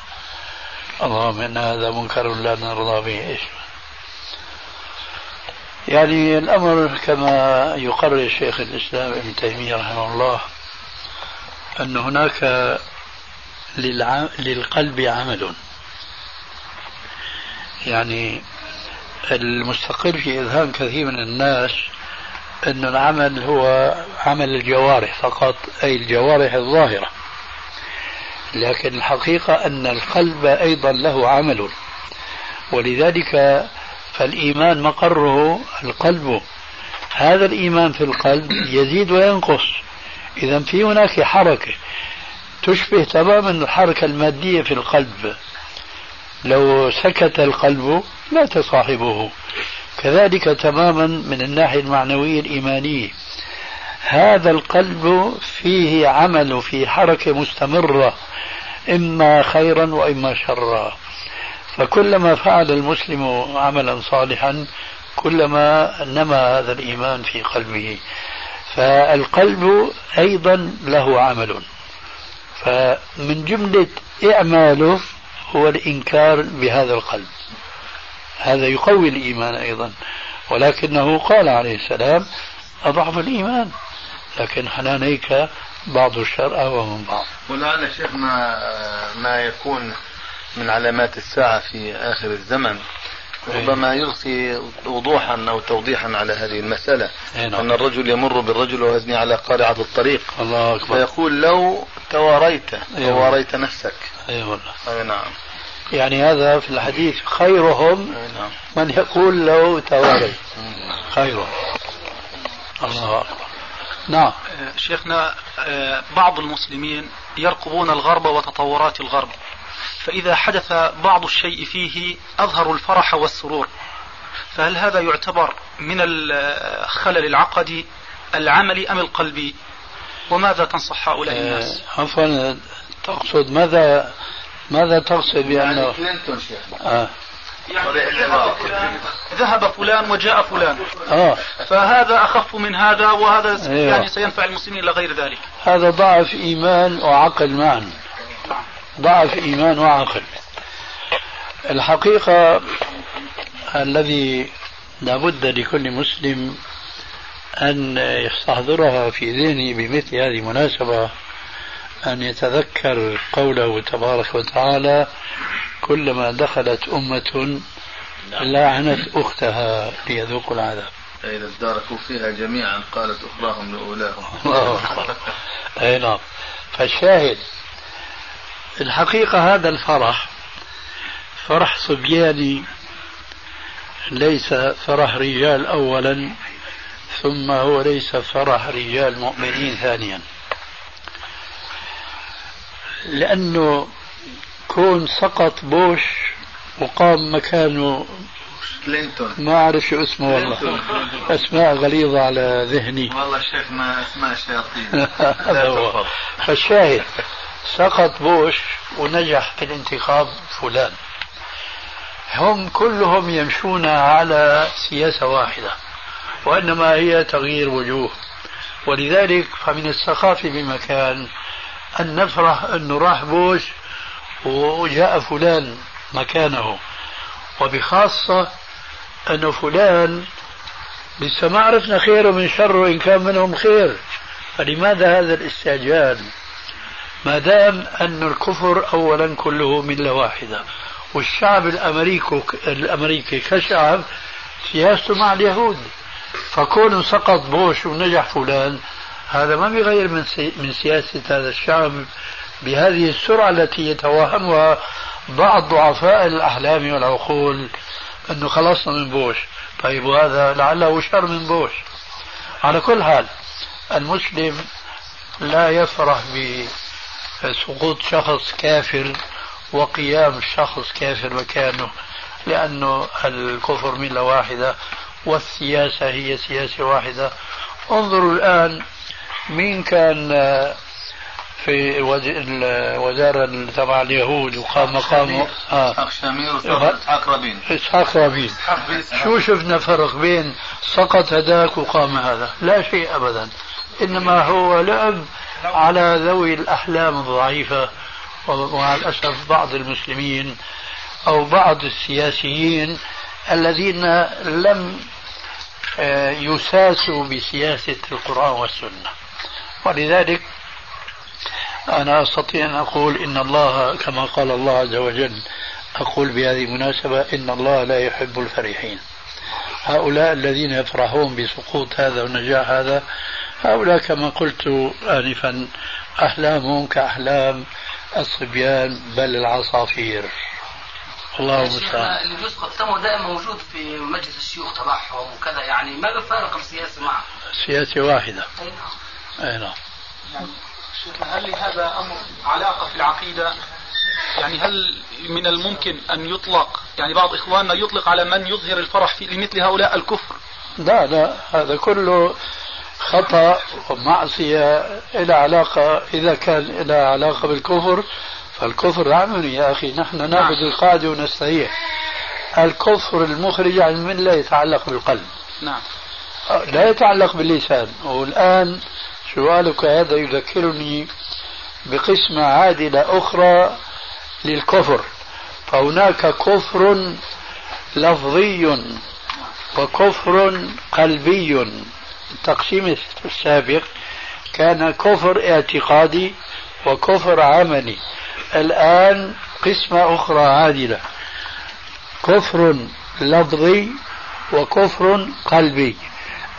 اللهم إن هذا منكر لا نرضى به. إيش؟ يعني الأمر كما يقرر شيخ الإسلام ابن تيمية رحمه الله أن هناك للقلب عمل. يعني المستقر في إذهان كثير من الناس أن العمل هو عمل الجوارح فقط أي الجوارح الظاهرة. لكن الحقيقة أن القلب أيضا له عمل. ولذلك فالإيمان مقره القلب. هذا الإيمان في القلب يزيد وينقص. إذا في هناك حركة تشبه تماما الحركة المادية في القلب. لو سكت القلب لا تصاحبه كذلك تماما من الناحية المعنوية الإيمانية. هذا القلب فيه عمل في حركة مستمرة إما خيرا وإما شرا. فكلما فعل المسلم عملا صالحا كلما نمى هذا الإيمان في قلبه. فالقلب أيضا له عمل. فمن جملة إعماله هو الإنكار بهذا القلب. هذا يقوي الإيمان أيضا. ولكنه قال عليه السلام أضعف الإيمان. لكن حنانيك بعض الشر أهوى من بعض ولعل شيخ ما ما يكون من علامات الساعة في آخر الزمن. ربما يلقي وضوحا أو توضيحا على هذه المسألة. نعم. أن الرجل يمر بالرجل ويزني على قارعة الطريق. الله أكبر. فيقول لو تواريت تواريت نفسك. اي والله. أي نعم. يعني هذا في الحديث خيرهم نعم. من يقول له تواري خيرهم. الله أكبر. نعم. شيخنا بعض المسلمين يرقبون الغرب وتطورات الغرب. فإذا حدث بعض الشيء فيه أظهروا الفرح والسرور. فهل هذا يعتبر من الخلل العقدي العملي أم القلبي وماذا تنصح هؤلاء الناس؟ عفوا تقصد ماذا ماذا تقصد بأنه كلينتون شيخ آه. يعني ذهب فلان, وجاء فلان آه. فهذا أخف من هذا وهذا أيوة. يعني سينفع المسلمين إلى غير ذلك هذا ضعف إيمان وعقل معا ضعف إيمان وعقل الحقيقة الذي لابد لكل مسلم أن يستحضرها في ذهنه بمثل هذه المناسبة أن يتذكر قوله تبارك وتعالى كلما دخلت أمة لعنت أختها ليذوقوا العذاب. إذا اداركوا فيها جميعا قالت أخراهم لأولاهم. أي نعم. فالشاهد الحقيقة هذا الفرح فرح صبياني ليس فرح رجال أولا ثم هو ليس فرح رجال مؤمنين ثانيا. لأنه كون سقط بوش وقام مكانه كلينتون ما أعرف شو اسمه والله. أسماء غليظة على ذهني. والله شيخنا اسماء هو. فالشاهد سقط بوش ونجح في الانتخاب فلان. هم كلهم يمشون على سياسة واحدة وإنما هي تغيير وجوه. ولذلك فمن السخافة بمكان أن نفرح أنه راح بوش وجاء فلان مكانه. وبخاصة أنه فلان لسه ما عرفنا خيره من شره إن كان منهم خير. فلماذا هذا الاستعجال؟ ما دام أن الكفر أولا كله ملة واحدة والشعب الأمريكي الأمريكي كشعب سياسته مع اليهود. فكونه سقط بوش ونجح فلان هذا ما بيغير من من سياسة هذا الشعب بهذه السرعة التي يتوهمها بعض ضعفاء الأحلام والعقول أنه خلصنا من بوش. طيب وهذا لعله شر من بوش. على كل حال المسلم لا يفرح بسقوط شخص كافر وقيام شخص كافر مكانه لأنه الكفر ملة واحدة والسياسة هي سياسة واحدة. انظروا الآن مين كان في الوزارة تبع اليهود وقام مقامه إسحاق شامير واسحاق رابين. إسحاق رابين. شو شفنا فرق بين سقط هذاك وقام هذا؟ لا شيء ابدا. إنما هو لعب على ذوي الأحلام الضعيفة ومع الأسف بعض المسلمين أو بعض السياسيين الذين لم آه، يساسوا بسياسة القرآن والسنة. ولذلك أنا أستطيع أن أقول إن الله كما قال الله عز وجل أقول بهذه المناسبة إن الله لا يحب الفرحين. هؤلاء الذين يفرحون بسقوط هذا ونجاح هذا هؤلاء كما قلت آنفا أحلامهم كأحلام الصبيان بل العصافير. الله المستعان. بيسقط تمه دائما موجود في مجلس الشيوخ تبعهم وكذا يعني ما بفارق السياسة معه سياسة واحدة. أي نعم. اي نعم يعني هل لهذا أمر علاقة في العقيدة؟ يعني هل من الممكن أن يطلق يعني بعض إخواننا يطلق على من يظهر الفرح في لمثل هؤلاء الكفر؟ لا لا هذا كله خطأ ومعصية إلى علاقة إذا كان إلى علاقة بالكفر فالكفر عملي يا أخي نحن نعم. القاعدة ونستريح الكفر المخرج عن الملة يتعلق بالقلب نعم لا يتعلق باللسان والآن سؤالك هذا يذكرني بقسمة عادلة أخرى للكفر. فهناك كفر لفظي وكفر قلبي. التقسيم السابق كان كفر اعتقادي وكفر عملي. الآن قسمة أخرى عادلة كفر لفظي وكفر قلبي.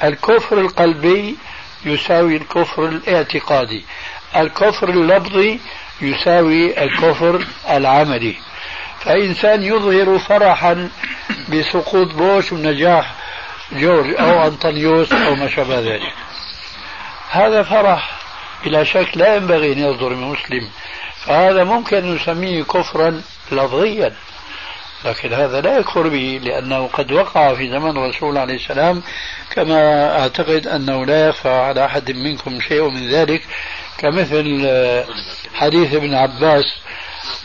الكفر القلبي يساوي الكفر الاعتقادي. الكفر اللفظي يساوي الكفر العملي. فإنسان يظهر فرحا بسقوط بوش ونجاح جورج أو أنطونيوس أو ما شابه ذلك. هذا فرح بلا شك لا ينبغي أن يصدر من مسلم. فهذا ممكن نسميه كفرا لفظيا. لكن هذا لا يكفر به لأنه قد وقع في زمن الرسول عليه السلام كما أعتقد أنه لا يخفى على أحد منكم شيء من ذلك كمثل حديث ابن عباس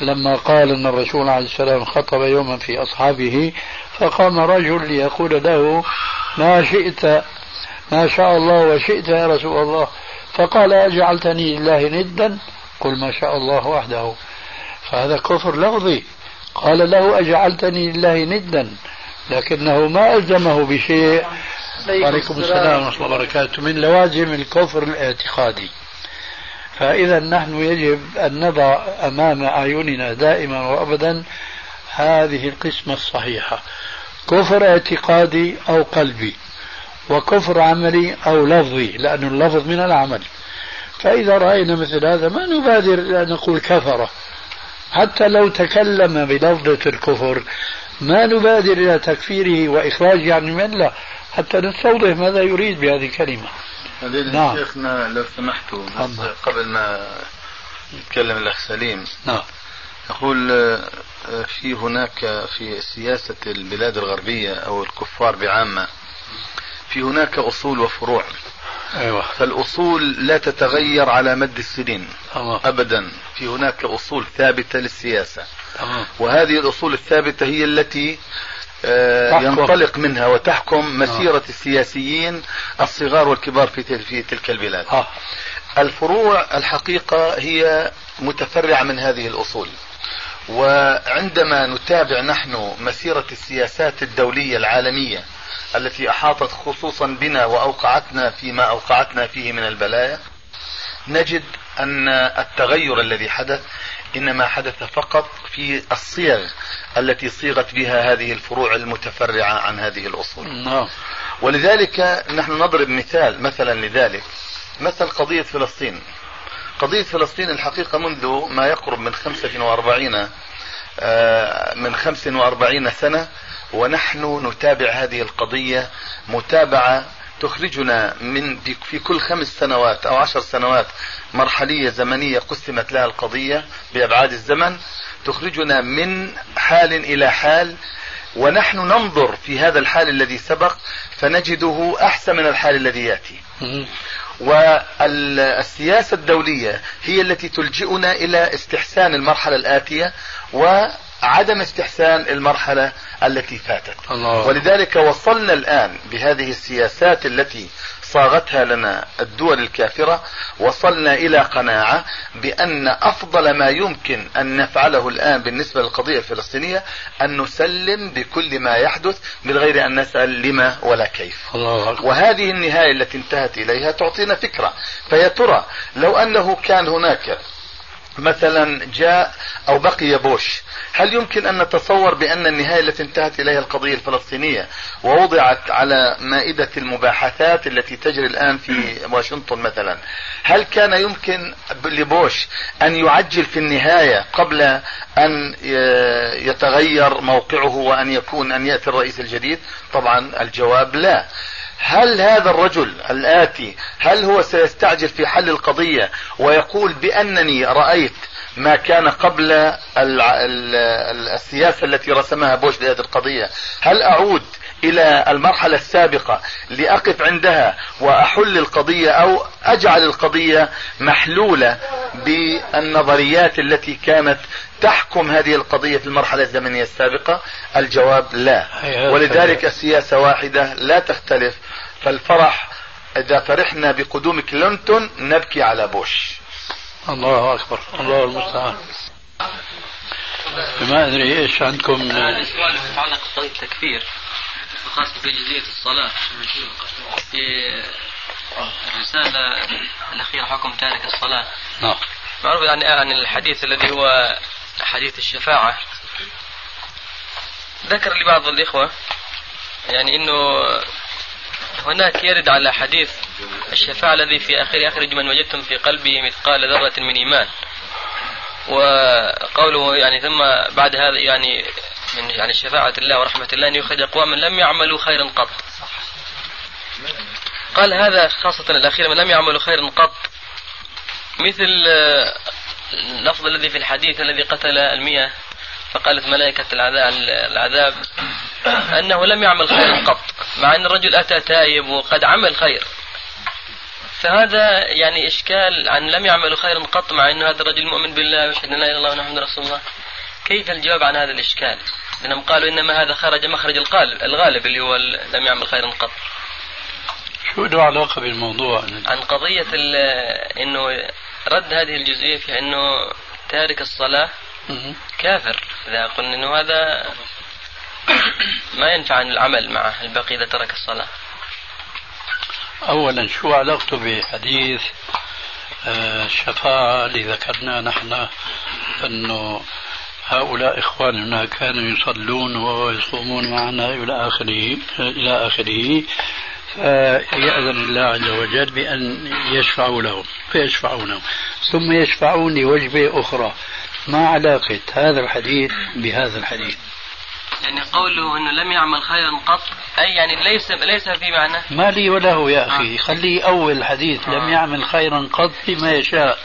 لما قال أن الرسول عليه السلام خطب يوما في أصحابه فقام رجل ليقول له ما شئت ما شاء الله وشئت يا رسول الله؟ فقال أجعلتني لله ندا؟ قل ما شاء الله وحده. فهذا كفر لفظي. قال له أجعلتني لله ندا لكنه ما ألزمه بشيء. وعليكم السلام. ورحمة الله وبركاته. من لوازم الكفر الاعتقادي. فإذا نحن يجب أن نضع أمام أعيننا دائما وأبدا هذه القسمة الصحيحة. كفر اعتقادي أو قلبي وكفر عملي أو لفظي لأن اللفظ من العمل. فإذا رأينا مثل هذا ما نبادر أن نقول كفرة حتى لو تكلم بلفظة الكفر ما نبادر إلى تكفيره وإخراجه عن الملة حتى نستوضح ماذا يريد بهذه الكلمة. نعم. شيخنا لو سمحتوا بس قبل ما يتكلم الأخ سليم. نعم. يقول آه، في هناك في سياسة البلاد الغربية أو الكفار بعامة في هناك أصول وفروع. أيوة. فالأصول لا تتغير على مد السنين أوه. أبدا في هناك أصول ثابتة للسياسة أوه. وهذه الأصول الثابتة هي التي آه ينطلق منها وتحكم مسيرة أوه. السياسيين الصغار والكبار في في تلك البلاد أوه. الفروع الحقيقة هي متفرعة من هذه الأصول وعندما نتابع نحن مسيرة السياسات الدولية العالمية التي أحاطت خصوصا بنا وأوقعتنا فيما أوقعتنا فيه من البلايا نجد أن التغير الذي حدث إنما حدث فقط في الصيغ التي صيغت بها هذه الفروع المتفرعة عن هذه الأصول. نعم. ولذلك نحن نضرب مثال مثلا لذلك. مثل قضية فلسطين. قضية فلسطين الحقيقة منذ ما يقرب من 45 آه، من 45 سنة ونحن نتابع هذه القضية متابعة تخرجنا من في كل خمس سنوات أو عشر سنوات مرحلية زمنية قسمت لها القضية بأبعاد الزمن. تخرجنا من حال إلى حال. ونحن ننظر في هذا الحال الذي سبق فنجده أحسن من الحال الذي يأتي. والسياسة الدولية هي التي تلجئنا إلى استحسان المرحلة الآتية وعدم استحسان المرحلة التي فاتت. الله. ولذلك وصلنا الآن بهذه السياسات التي صاغتها لنا الدول الكافرة وصلنا إلى قناعة بأن أفضل ما يمكن أن نفعله الآن بالنسبة للقضية الفلسطينية أن نسلم بكل ما يحدث من غير أن نسأل لما ولا كيف. الله وهذه النهاية التي انتهت إليها تعطينا فكرة. فيا ترى لو أنه كان هناك مثلا جاء أو بقي بوش. هل يمكن أن نتصور بأن النهاية التي انتهت إليها القضية الفلسطينية ووضعت على مائدة المباحثات التي تجري الآن في واشنطن مثلا هل كان يمكن لبوش أن يعجل في النهاية قبل أن يتغير موقعه وأن يكون أن يأتي الرئيس الجديد؟ طبعا الجواب لا. هل هذا الرجل الآتي هل هو سيستعجل في حل القضية ويقول بأنني رأيت ما كان قبل السياسة التي رسمها بوش لهذه القضية؟ هل أعود إلى المرحلة السابقة لأقف عندها وأحل القضية أو أجعل القضية محلولة بالنظريات التي كانت تحكم هذه القضية في المرحلة الزمنية السابقة؟ الجواب لا. ولذلك السياسة واحدة لا تختلف فالفرح إذا فرحنا بقدوم كلينتون نبكي على بوش. الله أكبر. الله المستعان. ما أدري إيش عندكم. سؤال يتعلق بقضية التكفير وخاصة في جزئية الصلاة. في الرسالة الأخيرة حكم تارك الصلاة. نعم. معروف يعني عن الحديث الذي هو حديث الشفاعة. ذكر لبعض الإخوة يعني أنه هناك يرد على حديث الشفاعة الذي في آخر أخرج من وجدتم في قلبه مثقال ذرة من إيمان. وقوله يعني ثم بعد هذا يعني من يعني شفاعة الله ورحمة الله أن يخرج أقواما لم يعملوا خيرا قط. قال هذا خاصة الأخير من لم يعمل خيرا قط. مثل آه، اللفظ الذي في الحديث الذي قتل المئة فقالت ملائكة العذاب أنه لم يعمل خيرا قط مع أن الرجل أتى تائب وقد عمل خير. فهذا يعني إشكال عن لم يعمل خيرا قط مع أن هذا الرجل مؤمن بالله ويشهد أن لا إله إلا الله محمد رسول الله. كيف الجواب عن هذا الإشكال؟ لأنهم قالوا إنما هذا خرج مخرج الغالب الغالب اللي هو لم يعمل خيرا قط. شو له علاقة بالموضوع؟ عن قضية أنه رد هذه الجزئية في أنه تارك الصلاة كافر. إذا قلنا أنه هذا ما ينفع عن العمل معه البقي إذا ترك الصلاة. أولا شو علاقته بحديث آه، الشفاعة اللي ذكرناه نحن أنه هؤلاء إخواننا كانوا يصلون ويصومون معنا إلى آخره إلى آخره فيأذن الله عز وجل بأن يشفعوا لهم فيشفعون لهم. ثم يشفعون لوجبة أخرى. ما علاقة هذا الحديث بهذا الحديث. يعني قوله إنه لم يعمل خيرا قط أي يعني ليس ليس في معنى. ما لي وله يا أخي. آه. خليه أول حديث. آه. لم يعمل خيرا قط بما يشاء.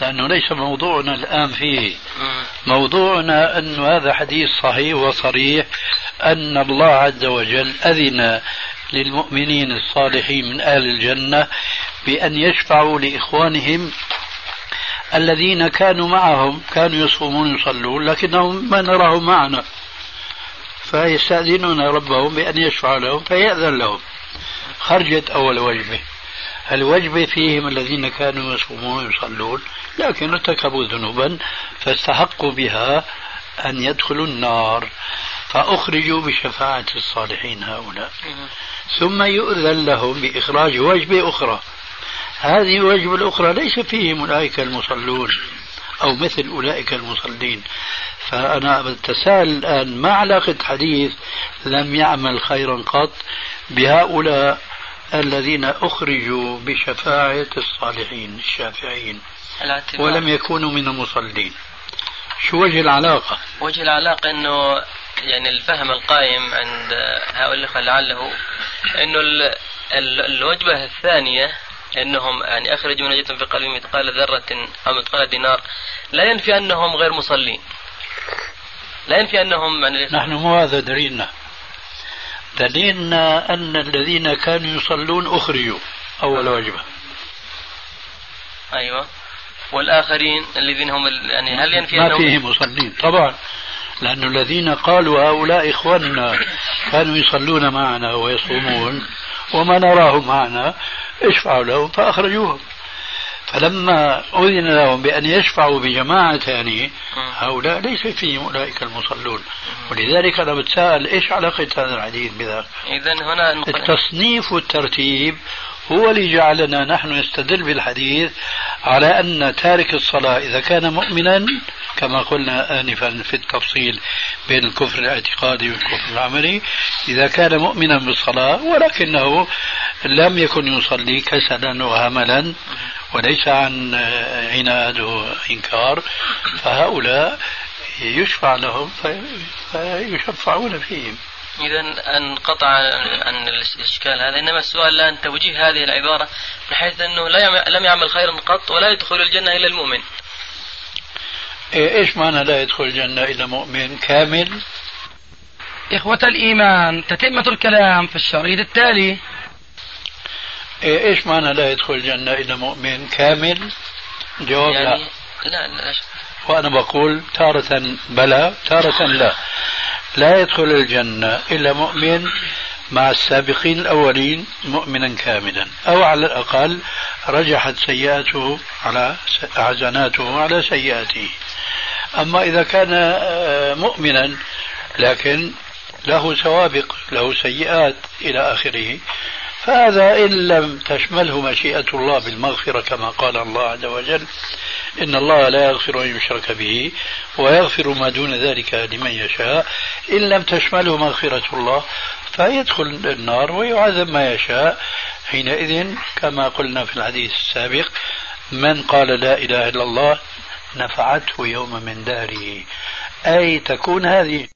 لأنه ليس موضوعنا الآن فيه. موضوعنا أن هذا حديث صحيح وصريح أن الله عز وجل أذن للمؤمنين الصالحين من أهل الجنة بأن يشفعوا لإخوانهم الذين كانوا معهم كانوا يصومون يصلون لكنهم ما نراهم معنا. فيستأذنون ربهم بأن يشفع لهم فيأذن لهم. خرجت أول وجبة. الوجبة فيهم الذين كانوا يصومون ويصلون لكن ارتكبوا ذنوبا فاستحقوا بها أن يدخلوا النار. فأخرجوا بشفاعة الصالحين هؤلاء. ثم يؤذن لهم بإخراج وجبة أخرى. هذه الوجبة الأخرى ليس فيهم أولئك المصلون أو مثل أولئك المصلين. فأنا بتساءل الآن ما علاقة حديث لم يعمل خيرا قط بهؤلاء الذين أخرجوا بشفاعة الصالحين الشافعين ولم يكونوا من المصلين؟ شو وجه العلاقة؟ وجه العلاقة أنه يعني الفهم القائم عند هؤلاء الأخوة لعله أنه الوجبة الثانية أنهم يعني أخرجوا من في قلبهم مثقال ذرة أو مثقال دينار. لا ينفي أنهم غير مصلين. لا ينفي أنهم يعني نحن مو هذا دليلنا. دليلنا أن الذين كانوا يصلون أخرجوا أول وجبة أيوة. والآخرين الذين هم يعني هل ينفي ما فيهم مصلين؟ طبعا. لأن الذين قالوا هؤلاء إخواننا كانوا يصلون معنا ويصومون وما نراهم معنا اشفعوا لهم فأخرجوهم. فلما أذن لهم بأن يشفعوا بجماعة ثانية هؤلاء ليس فيهم أولئك المصلون. ولذلك أنا بتساءل إيش علاقة هذا الحديث بذلك إذا هنا التصنيف والترتيب هو اللي جعلنا نحن نستدل بالحديث على أن تارك الصلاة إذا كان مؤمنا كما قلنا آنفا في التفصيل بين الكفر الاعتقادي والكفر العملي إذا كان مؤمنا بالصلاة ولكنه لم يكن يصلي كسلا وهملا وليس عن عناد وإنكار فهؤلاء يشفع لهم فيشفعون فيهم. إذا انقطع عن الإشكال هذا إنما السؤال الآن توجيه هذه العبارة بحيث أنه لا لم يعمل خيرا قط ولا يدخل الجنة إلا المؤمن. إيه، إيش معنى لا يدخل الجنة إلا مؤمن؟ كامل؟ إخوة الإيمان تتمة الكلام في الشريط التالي. إيه، إيش معنى لا يدخل الجنة إلا مؤمن؟ كامل؟ جواب يعني لا لا لا وأنا بقول تارة بلى تارة لا. لا يدخل الجنة إلا مؤمن مع السابقين الأولين مؤمنا كاملا أو على الأقل رجحت سيئاته على حسناته على سيئاته. أما إذا كان آه، مؤمنا لكن له سوابق له سيئات إلى آخره فهذا إن لم تشمله مشيئة الله بالمغفرة كما قال الله عز وجل إن الله لا يغفر أن يشرك به ويغفر ما دون ذلك لمن يشاء. إن لم تشمله مغفرة الله فيدخل النار ويعذب ما يشاء. حينئذ كما قلنا في الحديث السابق من قال لا إله إلا الله نفعته يوم من داره. أي تكون هذه